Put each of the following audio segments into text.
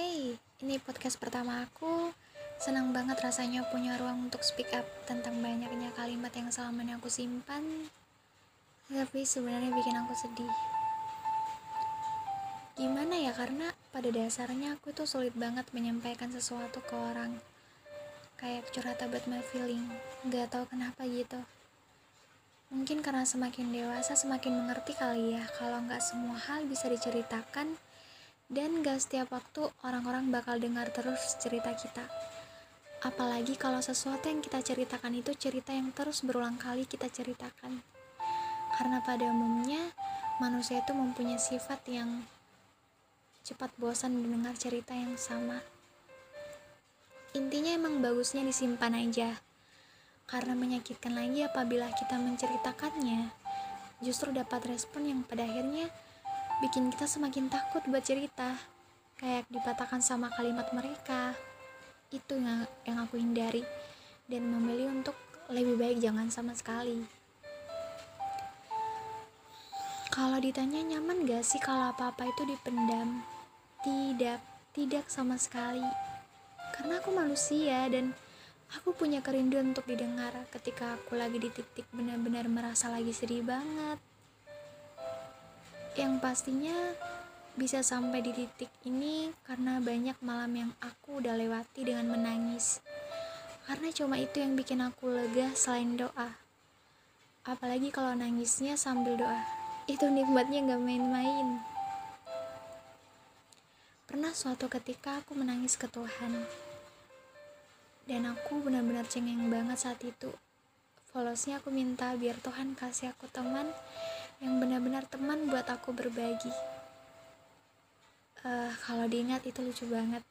Hey, ini podcast pertama aku. Senang banget rasanya punya ruang untuk speak up tentang banyaknya kalimat yang selama ini aku simpan. Tapi sebenarnya bikin aku sedih. Gimana ya, karena pada dasarnya aku tuh sulit banget menyampaikan sesuatu ke orang. Kayak curhat about my feeling. Gak tahu kenapa gitu. Mungkin karena semakin dewasa semakin mengerti kali ya kalau nggak semua hal bisa diceritakan dan gak setiap waktu orang-orang bakal dengar terus cerita kita. Apalagi kalau sesuatu yang kita ceritakan itu cerita yang terus berulang kali kita ceritakan. Karena pada umumnya manusia itu mempunyai sifat yang cepat bosan mendengar cerita yang sama. Intinya emang bagusnya disimpan aja karena menyakitkan lagi apabila kita menceritakannya justru dapat respon yang pada akhirnya bikin kita semakin takut buat cerita. Kayak dipatahkan sama kalimat mereka. Itu yang, yang aku hindari dan memilih untuk lebih baik jangan sama sekali. Kalau ditanya nyaman gak sih kalau apa-apa itu dipendam? Tidak tidak sama sekali. Karena aku manusia dan Aku punya kerinduan untuk didengar ketika aku lagi di titik benar-benar merasa lagi sedih banget. Yang pastinya bisa sampai di titik ini karena banyak malam yang aku udah lewati dengan menangis. Karena cuma itu yang bikin aku lega selain doa. Apalagi kalau nangisnya sambil doa. Itu nikmatnya gak main-main. Pernah suatu ketika aku menangis ke Tuhan dan aku benar-benar cengeng banget saat itu folosnya aku minta biar Tuhan kasih aku teman yang benar-benar teman buat aku berbagi. Uh, kalau diingat itu lucu banget.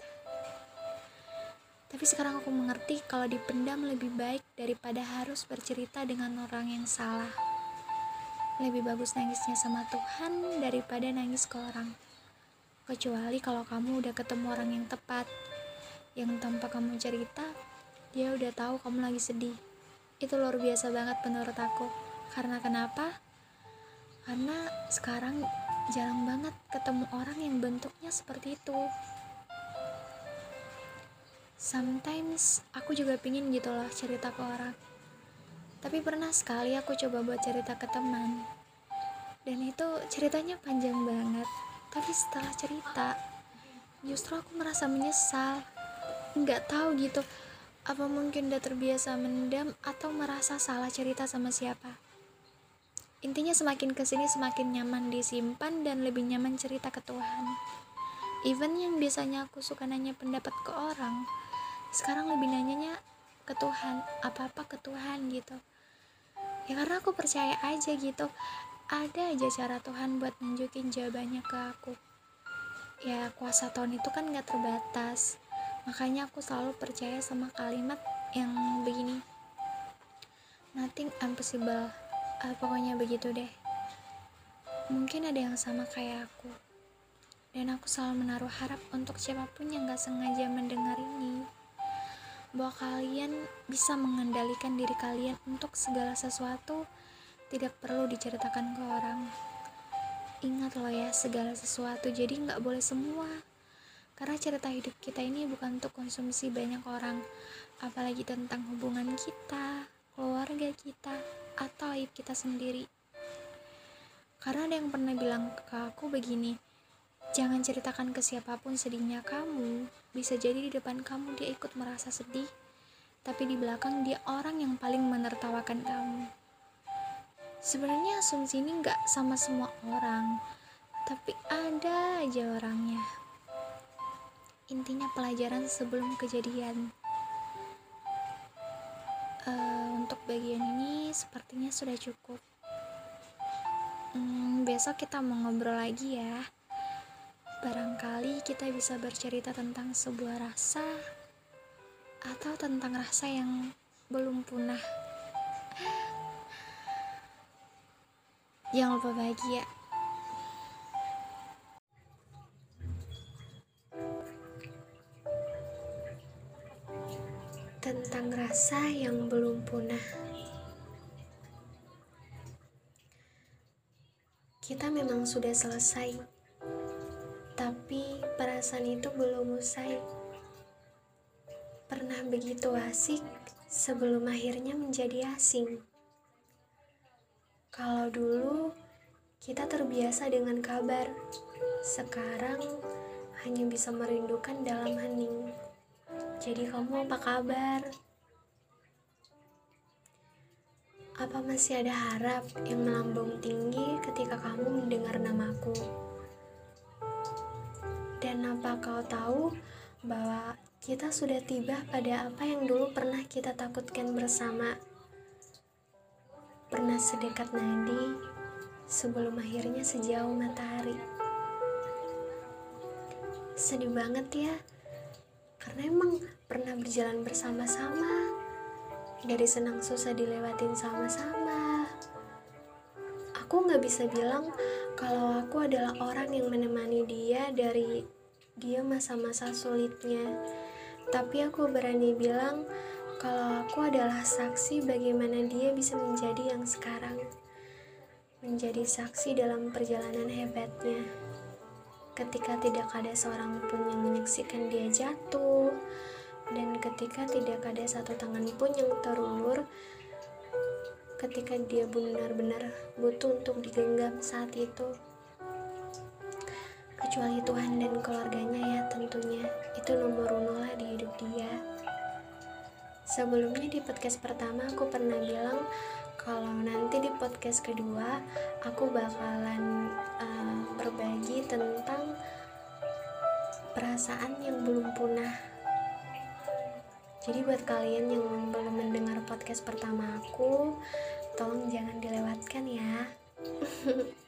Tapi sekarang aku mengerti kalau dipendam lebih baik daripada harus bercerita dengan orang yang salah. Lebih bagus nangisnya sama Tuhan daripada nangis ke orang. Kecuali kalau kamu udah ketemu orang yang tepat yang tanpa kamu cerita dia udah tahu kamu lagi sedih. Itu luar biasa banget menurut aku. Karena kenapa karena sekarang jarang banget ketemu orang yang bentuknya seperti itu. Sometimes aku juga pingin gitu loh cerita ke orang. Tapi pernah sekali aku coba buat cerita ke teman. Dan itu ceritanya panjang banget. Tapi setelah cerita justru aku merasa menyesal. Nggak tahu gitu apa mungkin udah terbiasa mendam atau merasa salah cerita sama siapa? Intinya semakin ke sini semakin nyaman disimpan dan lebih nyaman cerita ke Tuhan. Even yang biasanya aku suka nanya pendapat ke orang, sekarang lebih nanyanya ke Tuhan, apa-apa ke Tuhan gitu. Ya karena aku percaya aja gitu, ada aja cara Tuhan buat nunjukin jawabannya ke aku. Ya kuasa Tuhan itu kan gak terbatas makanya aku selalu percaya sama kalimat yang begini nothing impossible uh, pokoknya begitu deh. Mungkin ada yang sama kayak aku. Dan aku selalu menaruh harap untuk siapa pun yang gak sengaja mendengar ini. Bahwa kalian bisa mengendalikan diri kalian untuk segala sesuatu tidak perlu diceritakan ke orang. Ingat loh ya segala sesuatu. Jadi nggak boleh semua. Karena cerita hidup kita ini bukan untuk konsumsi banyak orang, apalagi tentang hubungan kita, keluarga kita, atau aib kita sendiri. Karena ada yang pernah bilang ke aku begini, jangan ceritakan ke siapa pun sedihnya kamu, bisa jadi di depan kamu dia ikut merasa sedih, tapi di belakang dia orang yang paling menertawakan kamu. Sebenarnya asumsi ini nggak sama semua orang, tapi ada aja orangnya intinya pelajaran sebelum kejadian uh, untuk bagian ini sepertinya sudah cukup. Hmm, besok kita mau ngobrol lagi ya. Barangkali kita bisa bercerita tentang sebuah rasa atau tentang rasa yang belum punah. Jangan lupa bahagia tentang rasa yang belum punah. Kita memang sudah selesai, tapi perasaan itu belum usai. Pernah begitu asik sebelum akhirnya menjadi asing. Kalau dulu kita terbiasa dengan kabar, sekarang hanya bisa merindukan dalam hening. Jadi kamu apa kabar? Apa masih ada harap yang melambung tinggi ketika kamu mendengar namaku? Dan apa kau tahu bahwa kita sudah tiba pada apa yang dulu pernah kita takutkan bersama? Pernah sedekat nadi sebelum akhirnya sejauh matahari. Sedih banget ya, karena emang pernah berjalan bersama-sama, dari senang susah dilewatin sama-sama. Aku nggak bisa bilang kalau aku adalah orang yang menemani dia dari dia masa-masa sulitnya. Tapi aku berani bilang kalau aku adalah saksi bagaimana dia bisa menjadi yang sekarang. Menjadi saksi dalam perjalanan hebatnya. Ketika tidak ada seorang pun yang menyaksikan dia jatuh, dan ketika tidak ada satu tangan pun yang terulur, ketika dia benar-benar butuh untuk digenggam saat itu kecuali Tuhan dan keluarganya ya tentunya itu nomor uno lah di hidup dia. Sebelumnya di podcast pertama aku pernah bilang kalau nanti di podcast kedua aku bakalan uh, perasaan yang belum punah jadi buat kalian yang belum mendengar podcast pertama aku tolong jangan dilewatkan ya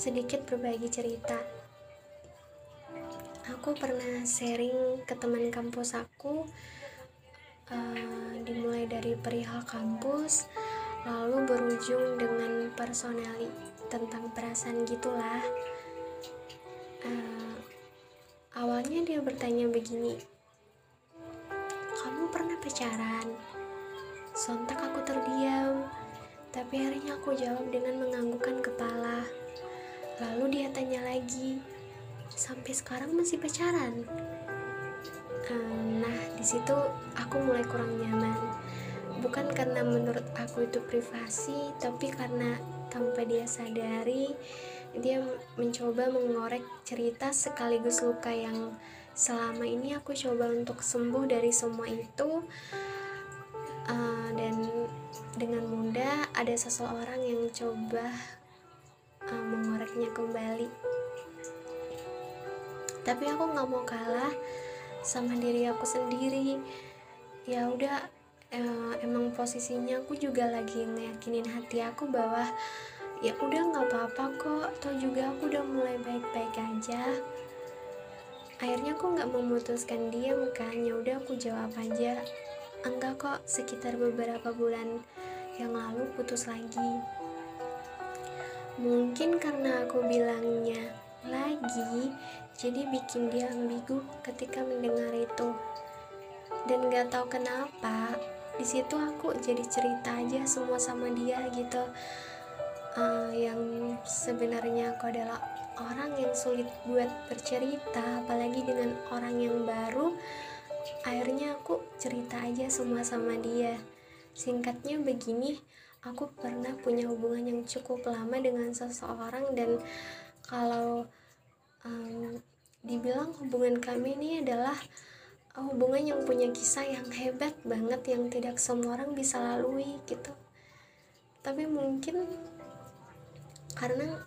sedikit berbagi cerita. Aku pernah sharing ke teman kampus aku, uh, dimulai dari perihal kampus, lalu berujung dengan personali tentang perasaan gitulah. Awalnya dia bertanya begini, kamu pernah pacaran? Sontak aku terdiam, tapi akhirnya aku jawab dengan menganggukkan kepala. Lalu dia tanya lagi, sampai sekarang masih pacaran? Nah, di situ aku mulai kurang nyaman. Bukan karena menurut aku itu privasi, tapi karena tanpa dia sadari, dia mencoba mengorek cerita sekaligus luka yang selama ini aku coba untuk sembuh dari semua itu. Uh, dan dengan mudah ada seseorang yang coba uh, mengoreknya kembali tapi aku nggak mau kalah sama diri aku sendiri ya udah uh, emang posisinya aku juga lagi ngeyakinin hati aku bahwa ya udah nggak apa-apa kok atau juga aku udah mulai baik-baik aja. Akhirnya aku nggak memutuskan diam kan ya udah aku jawab aja. Enggak kok sekitar beberapa bulan yang lalu putus lagi. Mungkin karena aku bilangnya lagi, jadi bikin dia ambigu ketika mendengar itu. Dan gak tahu kenapa, di situ aku jadi cerita aja semua sama dia gitu. Uh, yang sebenarnya aku adalah orang yang sulit buat bercerita, apalagi dengan orang yang baru. Akhirnya aku cerita aja semua sama dia. Singkatnya begini, aku pernah punya hubungan yang cukup lama dengan seseorang dan kalau um, dibilang hubungan kami ini adalah hubungan yang punya kisah yang hebat banget yang tidak semua orang bisa lalui gitu. Tapi mungkin karena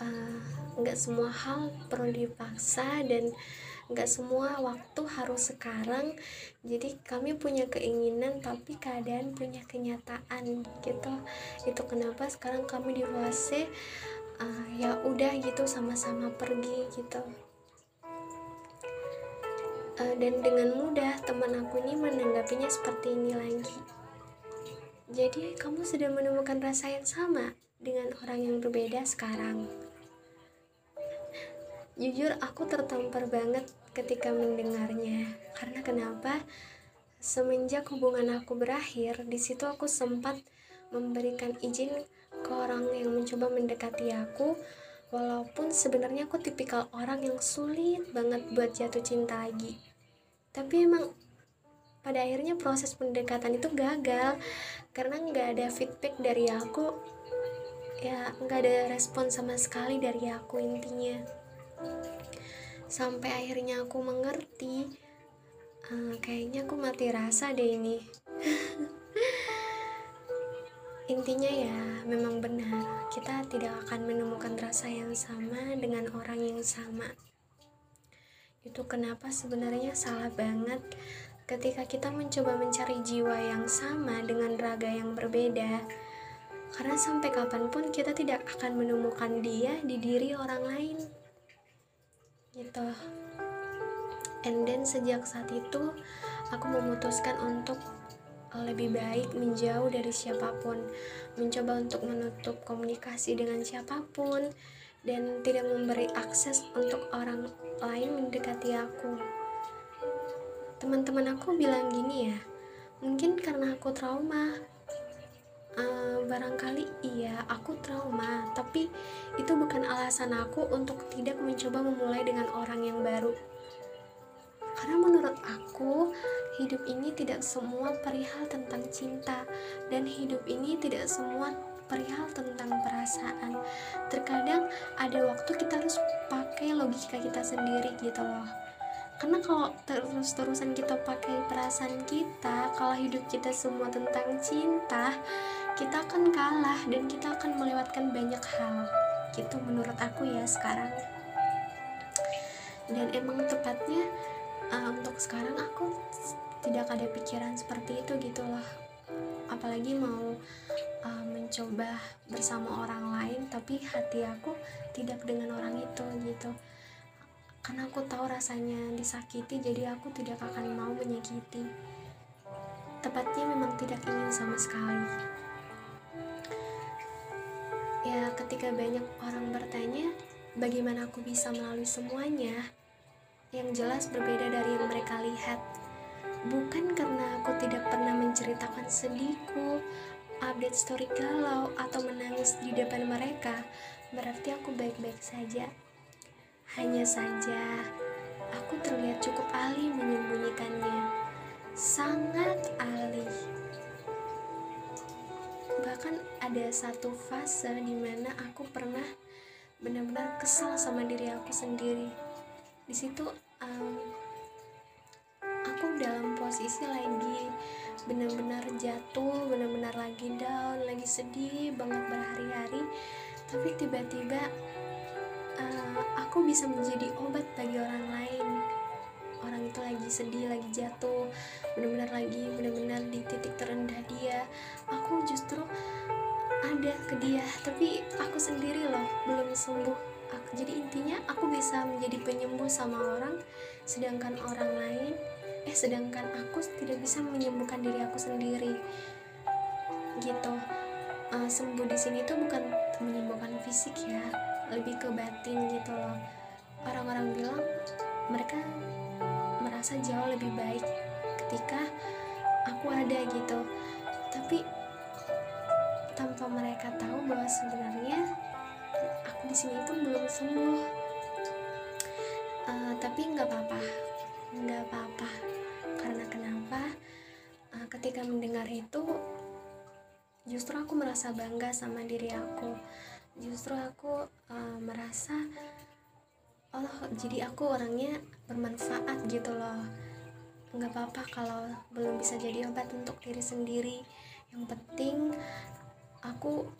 uh, nggak uh, semua hal perlu dipaksa dan nggak semua waktu harus sekarang. Jadi kami punya keinginan tapi keadaan punya kenyataan gitu. Itu kenapa sekarang kami di fase uh, ya udah gitu sama-sama pergi gitu uh, dan dengan mudah teman aku ini menanggapinya seperti ini lagi. Jadi kamu sudah menemukan rasa yang sama dengan orang yang berbeda sekarang? Jujur aku tertampar banget ketika mendengarnya. Karena kenapa? Semenjak hubungan aku berakhir di situ aku sempat memberikan izin ke orang yang mencoba mendekati aku walaupun sebenarnya aku tipikal orang yang sulit banget buat jatuh cinta lagi. Tapi emang pada akhirnya proses pendekatan itu gagal. Karena nggak ada feedback dari aku ya nggak ada respon sama sekali dari aku intinya. Sampai akhirnya aku mengerti uh, kayaknya aku mati rasa deh ini intinya ya memang benar. Kita tidak akan menemukan rasa yang sama dengan orang yang sama. Itu kenapa sebenarnya salah banget. Ketika kita mencoba mencari jiwa yang sama dengan raga yang berbeda karena sampai kapan pun kita tidak akan menemukan dia di diri orang lain. Gitu. And then sejak saat itu aku memutuskan untuk lebih baik menjauh dari siapa pun, mencoba untuk menutup komunikasi dengan siapa pun, dan tidak memberi akses untuk orang lain mendekati aku. Teman-teman aku bilang gini ya, mungkin karena aku trauma. Uh, barangkali iya, aku trauma, tapi itu bukan alasan aku untuk tidak mencoba memulai dengan orang yang baru. Karena menurut aku, hidup ini tidak semua perihal tentang cinta. Dan hidup ini tidak semua perihal tentang perasaan. Terkadang ada waktu kita harus pakai logika kita sendiri gitu loh. Karena kalau terus-terusan kita pakai perasaan kita kalau hidup kita semua tentang cinta kita akan kalah dan kita akan melewatkan banyak hal. Gitu menurut aku ya sekarang. Dan emang tepatnya uh, untuk sekarang aku tidak ada pikiran seperti itu gitu loh. Apalagi mau uh, mencoba bersama orang lain tapi hati aku tidak dengan orang itu gitu. Karena aku tahu rasanya disakiti jadi aku tidak akan mau menyakiti. Tepatnya memang tidak ingin sama sekali. Ya ketika banyak orang bertanya bagaimana aku bisa melalui semuanya yang jelas berbeda dari yang mereka lihat Bukan karena aku tidak pernah menceritakan sedihku, update story galau, atau menangis di depan mereka, berarti aku baik-baik saja. Hanya saja, aku terlihat cukup ahli menyembunyikannya. Sangat ahli. Bahkan ada satu fase di mana aku pernah benar-benar kesal sama diri aku sendiri. Di situ um, aku dalam posisi lagi benar-benar jatuh benar-benar lagi down lagi sedih banget berhari-hari. Tapi tiba-tiba uh, aku bisa menjadi obat bagi orang lain. Orang itu lagi sedih lagi jatuh benar-benar lagi benar-benar di titik terendah dia. Aku justru ada ke dia tapi aku sendiri loh belum sembuh jadi intinya aku bisa menjadi penyembuh sama orang sedangkan orang lain eh sedangkan aku tidak bisa menyembuhkan diri aku sendiri. Gitu. Uh, sembuh di sini tuh bukan menyembuhkan fisik ya lebih ke batin gitu loh. Orang-orang bilang mereka merasa jauh lebih baik ketika aku ada gitu. Tapi tanpa mereka tahu bahwa sebenarnya di sini pun belum sembuh. Uh, tapi nggak apa-apa nggak apa-apa. Karena kenapa? Uh, ketika mendengar itu justru aku merasa bangga sama diri aku. Justru aku uh, merasa oh jadi aku orangnya bermanfaat gitu loh. Nggak apa-apa kalau belum bisa jadi obat untuk diri sendiri. Yang penting aku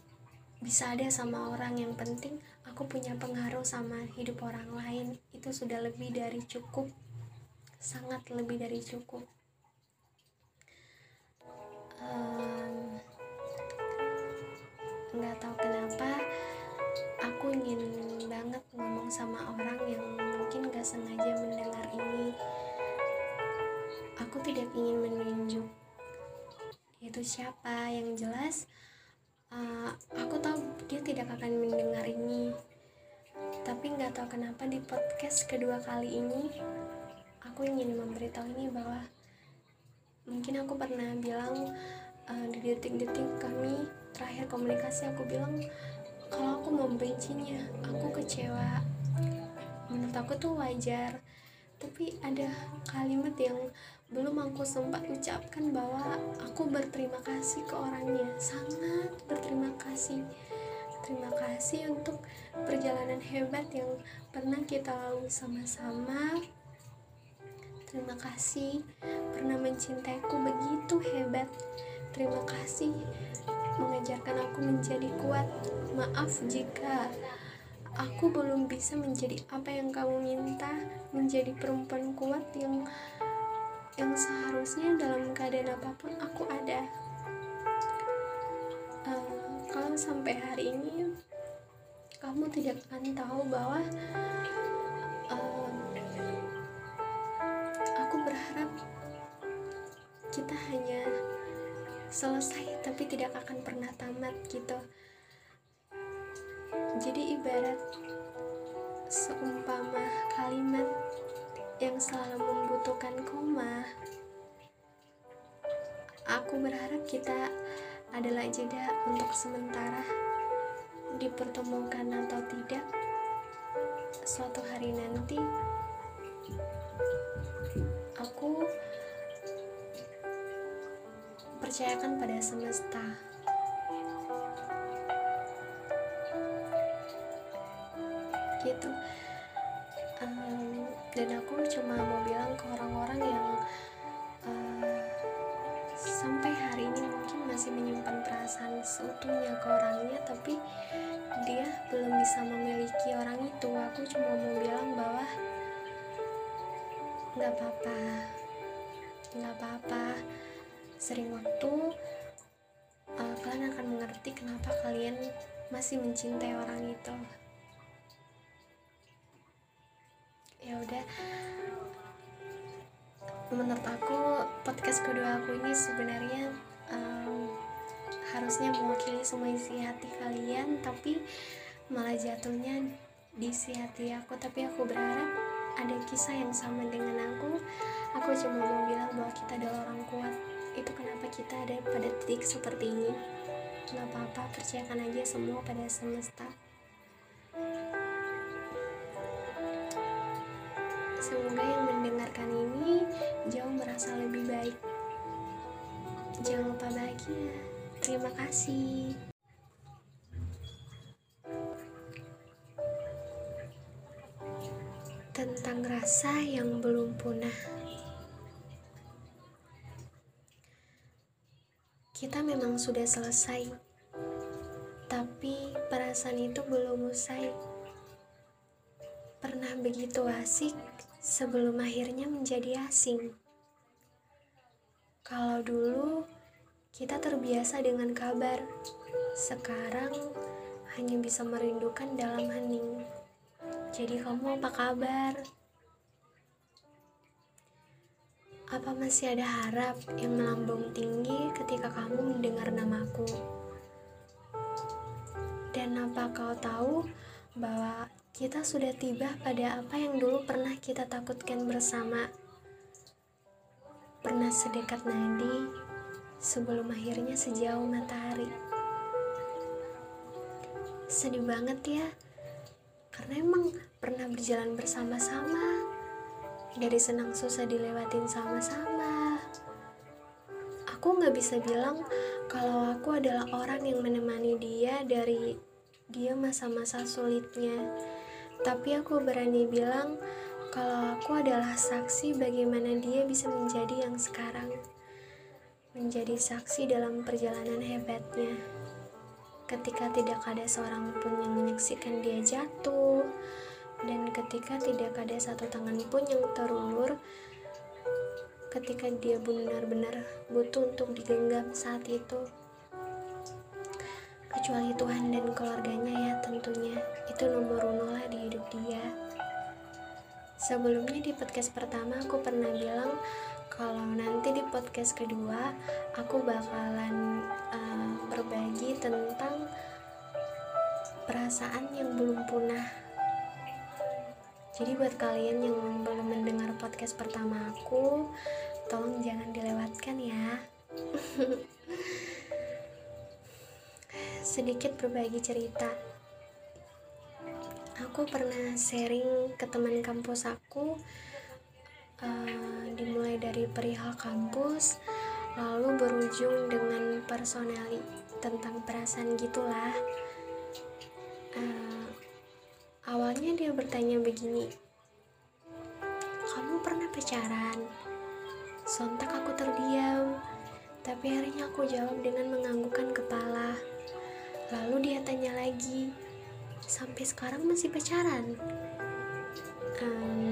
bisa ada sama orang. Yang penting aku punya pengaruh sama hidup orang lain itu sudah lebih dari cukup sangat lebih dari cukup tahu kenapa di podcast kedua kali ini aku ingin memberitahu ini bahwa mungkin aku pernah bilang uh, di detik-detik kami terakhir komunikasi aku bilang kalau aku membencinya aku kecewa. Menurut aku tuh wajar. Tapi ada kalimat yang belum aku sempat ucapkan bahwa aku berterima kasih ke orangnya. Sangat berterima kasih terima kasih untuk perjalanan hebat yang pernah kita lalui sama-sama. Terima kasih pernah mencintaiku begitu hebat. Terima kasih mengajarkan aku menjadi kuat. Maaf jika aku belum bisa menjadi apa yang kamu minta menjadi perempuan kuat yang yang seharusnya dalam keadaan apa pun aku ada sampai hari ini kamu tidak akan tahu bahwa uh, aku berharap kita hanya selesai tapi tidak akan pernah tamat gitu. Jadi ibarat seumpama kalimat yang selalu membutuhkan koma aku berharap kita adalah jeda untuk sementara. Dipertemukan atau tidak suatu hari nanti aku percayakan pada semesta. Gitu. Um, dan aku cuma mau bilang masih mencintai orang itu. Ya udah. Menurut aku podcast kedua aku ini sebenarnya um, harusnya mewakili semua isi hati kalian tapi malah jatuhnya di isi hati aku. Tapi aku berharap ada kisah yang sama dengan aku. Aku cuma mau bilang bahwa kita adalah orang kuat. Itu kenapa kita ada pada titik seperti ini nggak apa-apa percayakan aja semua pada semesta Semoga yang mendengarkan ini jauh merasa lebih baik. Jangan lupa bahagia. Terima kasih. Tentang rasa yang belum punah. Sudah selesai, tapi perasaan itu belum usai. Pernah begitu asik sebelum akhirnya menjadi asing. Kalau dulu kita terbiasa dengan kabar, sekarang hanya bisa merindukan dalam hening. Jadi kamu apa kabar? Apa masih ada harap yang melambung tinggi ketika kamu mendengar namaku? Dan apa kau tahu bahwa kita sudah tiba pada apa yang dulu pernah kita takutkan bersama. Pernah sedekat nadi sebelum akhirnya sejauh matahari. Sedih banget ya, karena emang pernah berjalan bersama-sama. Dari senang susah dilewatin sama-sama. Aku gak bisa bilang kalau aku adalah orang yang menemani dia dari dia masa-masa sulitnya tapi aku berani bilang kalau aku adalah saksi bagaimana dia bisa menjadi yang sekarang. Menjadi saksi dalam perjalanan hebatnya. Ketika tidak ada seorang pun yang menyaksikan dia jatuh, dan ketika tidak ada satu tangan pun yang terulur, ketika dia benar-benar butuh untuk digenggam saat itu kecuali Tuhan dan keluarganya ya tentunya itu nomor uno lah di hidup dia. Sebelumnya di podcast pertama aku pernah bilang kalau nanti di podcast kedua aku bakalan uh, berbagi tentang perasaan yang belum punah jadi buat kalian yang belum mendengar podcast pertama aku tolong jangan dilewatkan ya sedikit berbagi cerita. aku pernah sharing ke teman kampus aku uh, dimulai dari perihal kampus lalu berujung dengan personali tentang perasaan gitulah uh, awalnya dia bertanya begini kamu pernah pacaran? Sontak aku terdiam tapi akhirnya aku jawab dengan menganggukkan kepala. Lalu dia tanya lagi sampai sekarang masih pacaran?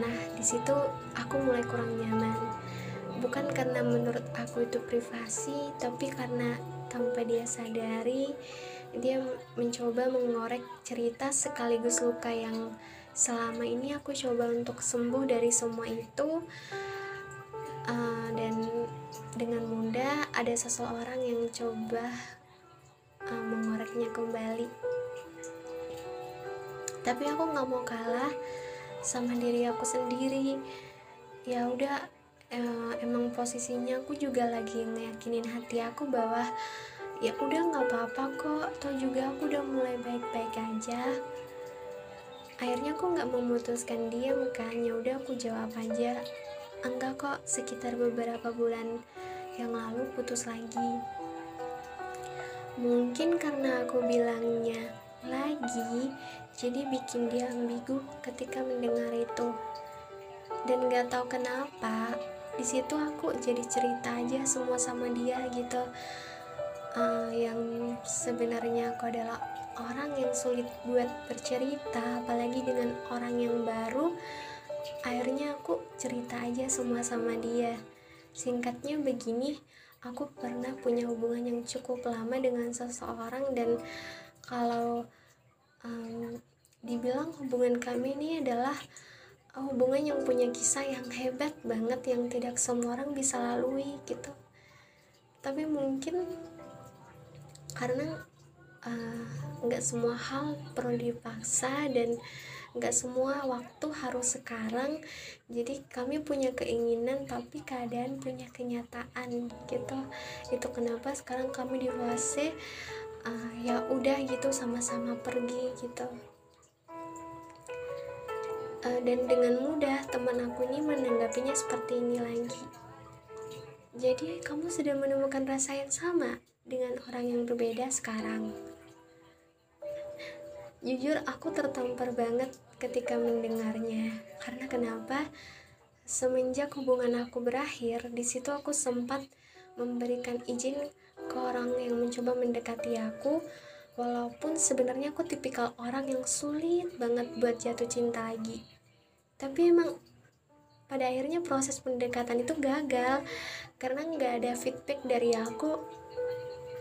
Nah di situ aku mulai kurang nyaman. Bukan karena menurut aku itu privasi tapi karena tanpa dia sadari dia mencoba mengorek cerita sekaligus luka yang selama ini aku coba untuk sembuh dari semua itu. Uh, dan dengan mudah ada seseorang yang coba uh, mengoreknya kembali. Tapi aku nggak mau kalah sama diri aku sendiri. Ya udah uh, emang posisinya aku juga lagi ngeyakinin hati aku bahwa ya udah nggak apa-apa kok. Atau juga aku udah mulai baik-baik aja. Akhirnya aku nggak memutuskan diam kan. Ya udah aku jawab aja. Enggak kok sekitar beberapa bulan yang lalu putus lagi. Mungkin karena aku bilangnya lagi jadi bikin dia ambigu ketika mendengar itu. Dan gak tahu kenapa di situ aku jadi cerita aja semua sama dia gitu uh, yang sebenarnya aku adalah orang yang sulit buat bercerita apalagi dengan orang yang baru akhirnya aku cerita aja semua sama dia. Singkatnya begini aku pernah punya hubungan yang cukup lama dengan seseorang dan kalau um, dibilang hubungan kami ini adalah hubungan yang punya kisah yang hebat banget yang tidak semua orang bisa lalui gitu. Tapi mungkin karena eh, nggak uh, semua hal perlu dipaksa dan nggak semua waktu harus sekarang. Jadi kami punya keinginan tapi keadaan punya kenyataan gitu. Itu kenapa sekarang kami di fase uh, ya udah gitu sama-sama pergi gitu. Uh, dan dengan mudah teman aku ini menanggapinya seperti ini lagi. Jadi kamu sudah menemukan rasa yang sama dengan orang yang berbeda sekarang. Jujur aku tertampar banget ketika mendengarnya. Karena kenapa? Semenjak hubungan aku berakhir di situ aku sempat memberikan izin ke orang yang mencoba mendekati aku. Walaupun sebenarnya aku tipikal orang yang sulit banget buat jatuh cinta lagi. Tapi emang pada akhirnya proses pendekatan itu gagal. Karena nggak ada feedback dari aku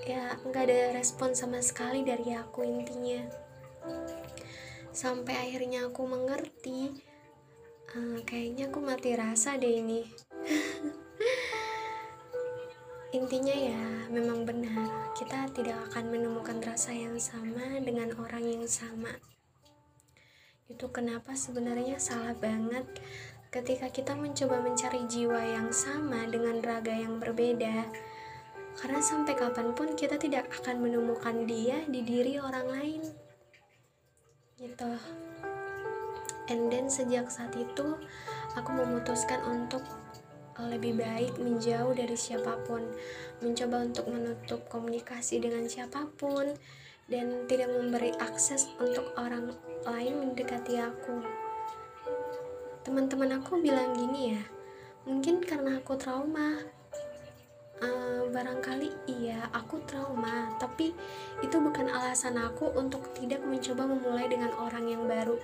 ya nggak ada respon sama sekali dari aku intinya. Sampai akhirnya aku mengerti uh, kayaknya aku mati rasa deh ini. Intinya ya memang benar kita tidak akan menemukan rasa yang sama dengan orang yang sama. Itu kenapa sebenarnya salah banget ketika kita mencoba mencari jiwa yang sama dengan raga yang berbeda karena sampai kapan pun kita tidak akan menemukan dia di diri orang lain gitu and then sejak saat itu aku memutuskan untuk lebih baik menjauh dari siapa pun mencoba untuk menutup komunikasi dengan siapa pun dan tidak memberi akses untuk orang lain mendekati aku. Teman-teman aku bilang gini ya, mungkin karena aku trauma. Uh, barangkali iya, aku trauma, tapi itu bukan alasan aku untuk tidak mencoba memulai dengan orang yang baru.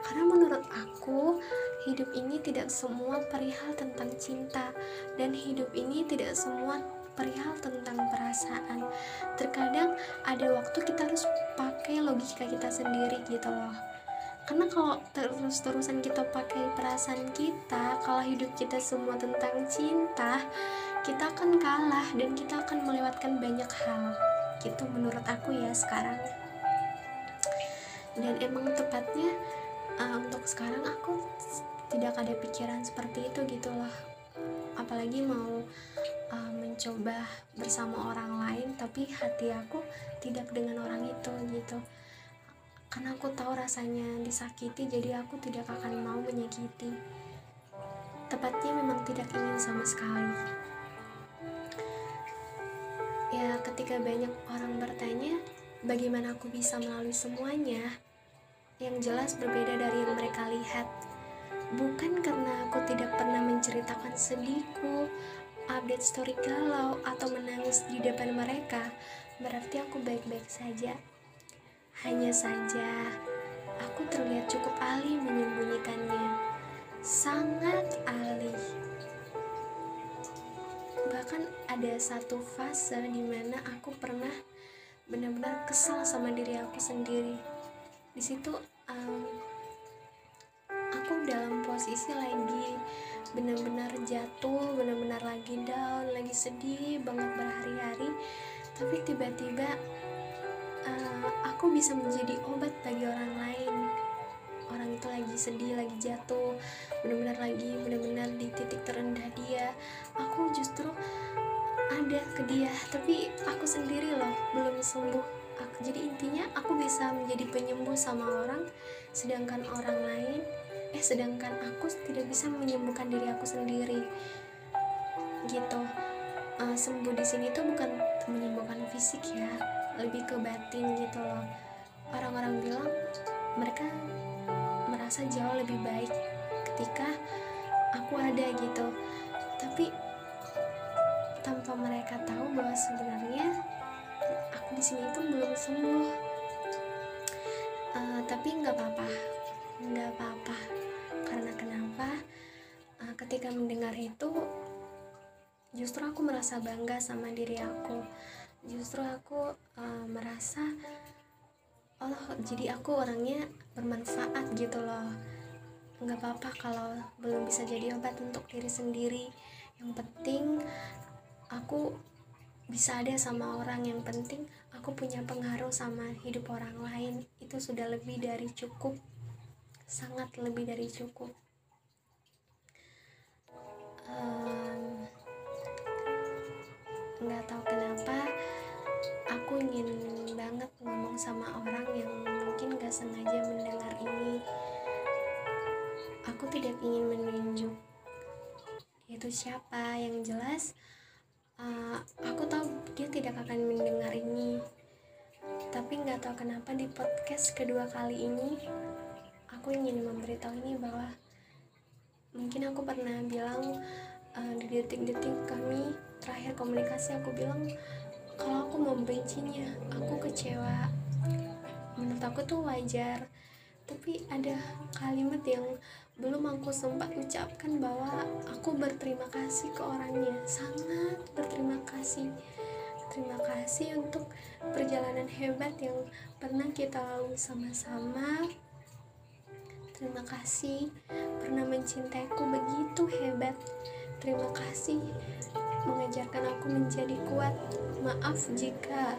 Karena menurut aku, hidup ini tidak semua perihal tentang cinta, dan hidup ini tidak semua perihal tentang perasaan terkadang ada waktu kita harus pakai logika kita sendiri gitu loh karena kalau terus-terusan kita pakai perasaan kita kalau hidup kita semua tentang cinta kita akan kalah dan kita akan melewatkan banyak hal. Gitu menurut aku ya sekarang. Dan emang tepatnya uh, untuk sekarang aku tidak ada pikiran seperti itu gitu loh. Apalagi mau uh, mencoba bersama orang lain tapi hati aku tidak dengan orang itu gitu. Karena aku tahu rasanya disakiti jadi aku tidak akan mau menyakiti. Tepatnya memang tidak ingin sama sekali ya ketika banyak orang bertanya bagaimana aku bisa melalui semuanya yang jelas berbeda dari yang mereka lihat bukan karena aku tidak pernah menceritakan sedihku update story galau atau menangis di depan mereka berarti aku baik-baik saja hanya saja, aku terlihat cukup ahli menyembunyikannya. Sangat ahli. Bahkan ada satu fase di mana aku pernah benar-benar kesal sama diri aku sendiri. Di situ um, aku dalam posisi lagi benar-benar jatuh, benar-benar lagi down, lagi sedih banget berhari-hari. Tapi tiba-tiba uh, aku bisa menjadi obat bagi orang lain orang itu lagi sedih lagi jatuh benar-benar lagi benar-benar di titik terendah dia. Aku justru ada ke dia tapi aku sendiri loh belum sembuh. Aku jadi intinya aku bisa menjadi penyembuh sama orang sedangkan orang lain eh sedangkan aku tidak bisa menyembuhkan diri aku sendiri. Gitu. Uh, sembuh di sini tuh bukan menyembuhkan fisik ya lebih ke batin gitu loh. Orang-orang bilang mereka merasa jauh lebih baik ketika aku ada gitu. Tapi tanpa mereka tahu bahwa sebenarnya aku di sini itu belum sembuh. Uh, tapi nggak apa-apa nggak apa-apa. Karena kenapa? Uh, ketika mendengar itu justru aku merasa bangga sama diri aku. Justru aku uh, merasa oh jadi aku orangnya bermanfaat gitu loh. Nggak apa-apa kalau belum bisa jadi obat untuk diri sendiri. Yang penting aku bisa ada sama orang. Yang penting aku punya pengaruh sama hidup orang lain. Itu sudah lebih dari cukup. Sangat lebih dari cukup. Nggak um, tahu kenapa aku ingin banget ngomong sama orang yang mungkin gak sengaja mendengar ini. Aku tidak ingin menunjuk itu siapa. Yang jelas uh, aku tahu dia tidak akan mendengar ini. Tapi nggak tahu kenapa di podcast kedua kali ini aku ingin memberitahu ini bahwa mungkin aku pernah bilang uh, di detik-detik kami terakhir komunikasi aku bilang kalau aku membencinya aku kecewa. Menurut aku tuh wajar. Tapi ada kalimat yang belum aku sempat ucapkan bahwa aku berterima kasih ke orangnya. Sangat berterima kasih. Terima kasih untuk perjalanan hebat yang pernah kita lalui sama-sama. Terima kasih pernah mencintaiku begitu hebat terima kasih mengajarkan aku menjadi kuat. Maaf jika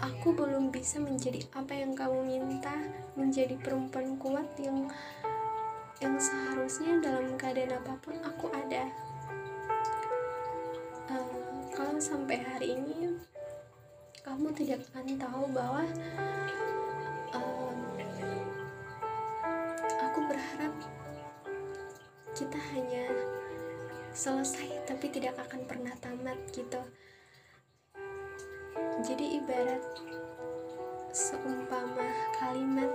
aku belum bisa menjadi apa yang kamu minta, menjadi perempuan kuat yang yang seharusnya dalam keadaan apa pun aku ada. Uh, kalau sampai hari ini kamu tidak akan tahu bahwa uh, aku berharap kita hanya selesai tapi tidak akan pernah tamat gitu. Jadi ibarat seumpama kalimat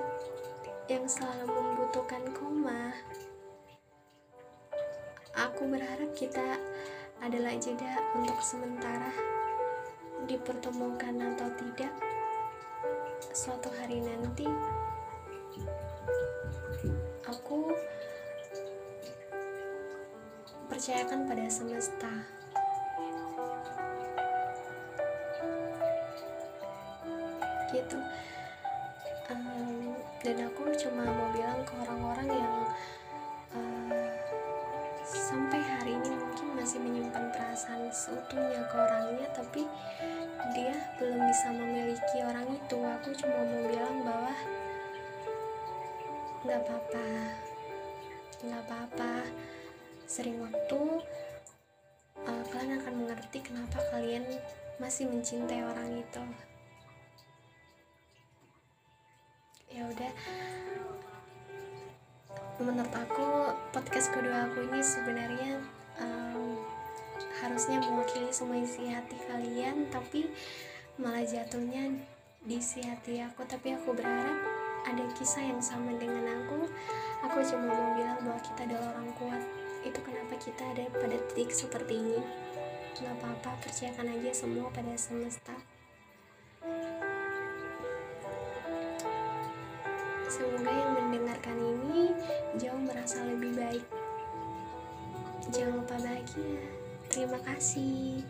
yang selalu membutuhkan koma aku berharap kita adalah jeda untuk sementara dipertemukan atau tidak suatu hari nanti. Aku percayakan pada semesta. Gitu. Um, dan aku cuma mau bilang ke orang-orang yang uh, sampai hari ini mungkin masih menyimpan perasaan seutuhnya ke orangnya, tapi dia belum bisa memiliki orang itu. Aku cuma mau bilang bahwa nggak apa-apa, nggak apa-apa sering waktu uh, kalian akan mengerti kenapa kalian masih mencintai orang itu. Ya menurut aku podcast kedua aku ini sebenarnya um, harusnya mewakili semua isi hati kalian tapi malah jatuhnya di isi hati aku. Tapi aku berharap ada kisah yang sama dengan aku. Aku cuma mau bilang bahwa kita adalah orang kuat itu kenapa kita ada pada titik seperti ini. Nggak apa-apa percayakan aja semua pada semesta. Semoga yang mendengarkan ini jauh merasa lebih baik. Jangan lupa bahagia. Terima kasih